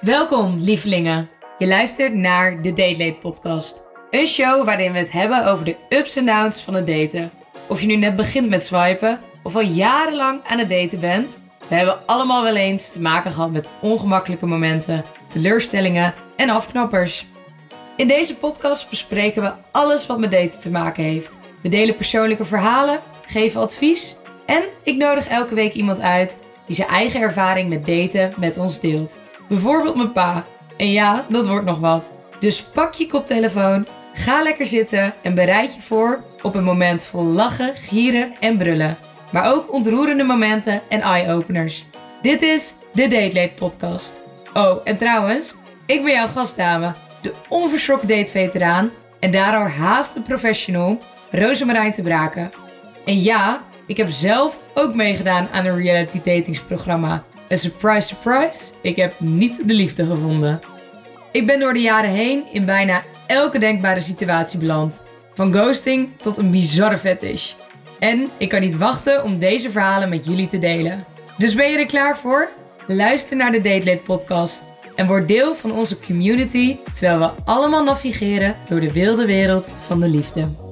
Welkom, lievelingen. Je luistert naar de Date Late podcast. Een show waarin we het hebben over de ups en downs van het daten. Of je nu net begint met swipen of al jarenlang aan het daten bent, we hebben allemaal wel eens te maken gehad met ongemakkelijke momenten, teleurstellingen en afknappers. In deze podcast bespreken we alles wat met daten te maken heeft. We delen persoonlijke verhalen, geven advies en ik nodig elke week iemand uit die zijn eigen ervaring met daten met ons deelt. Bijvoorbeeld mijn pa. En ja, dat wordt nog wat. Dus pak je koptelefoon, ga lekker zitten en bereid je voor op een moment vol lachen, gieren en brullen. Maar ook ontroerende momenten en eye-openers. Dit is de Date Late podcast. Oh, en trouwens, ik ben jouw gastdame, de onverschrokken date-veteraan en daardoor haast de professional, Rosemarijn te Braken. En ja, ik heb zelf ook meegedaan aan een reality datingsprogramma. En surprise, surprise, ik heb niet de liefde gevonden. Ik ben door de jaren heen in bijna elke denkbare situatie beland. Van ghosting tot een bizarre fetish. En ik kan niet wachten om deze verhalen met jullie te delen. Dus ben je er klaar voor? Luister naar de Datelate podcast en word deel van onze community terwijl we allemaal navigeren door de wilde wereld van de liefde.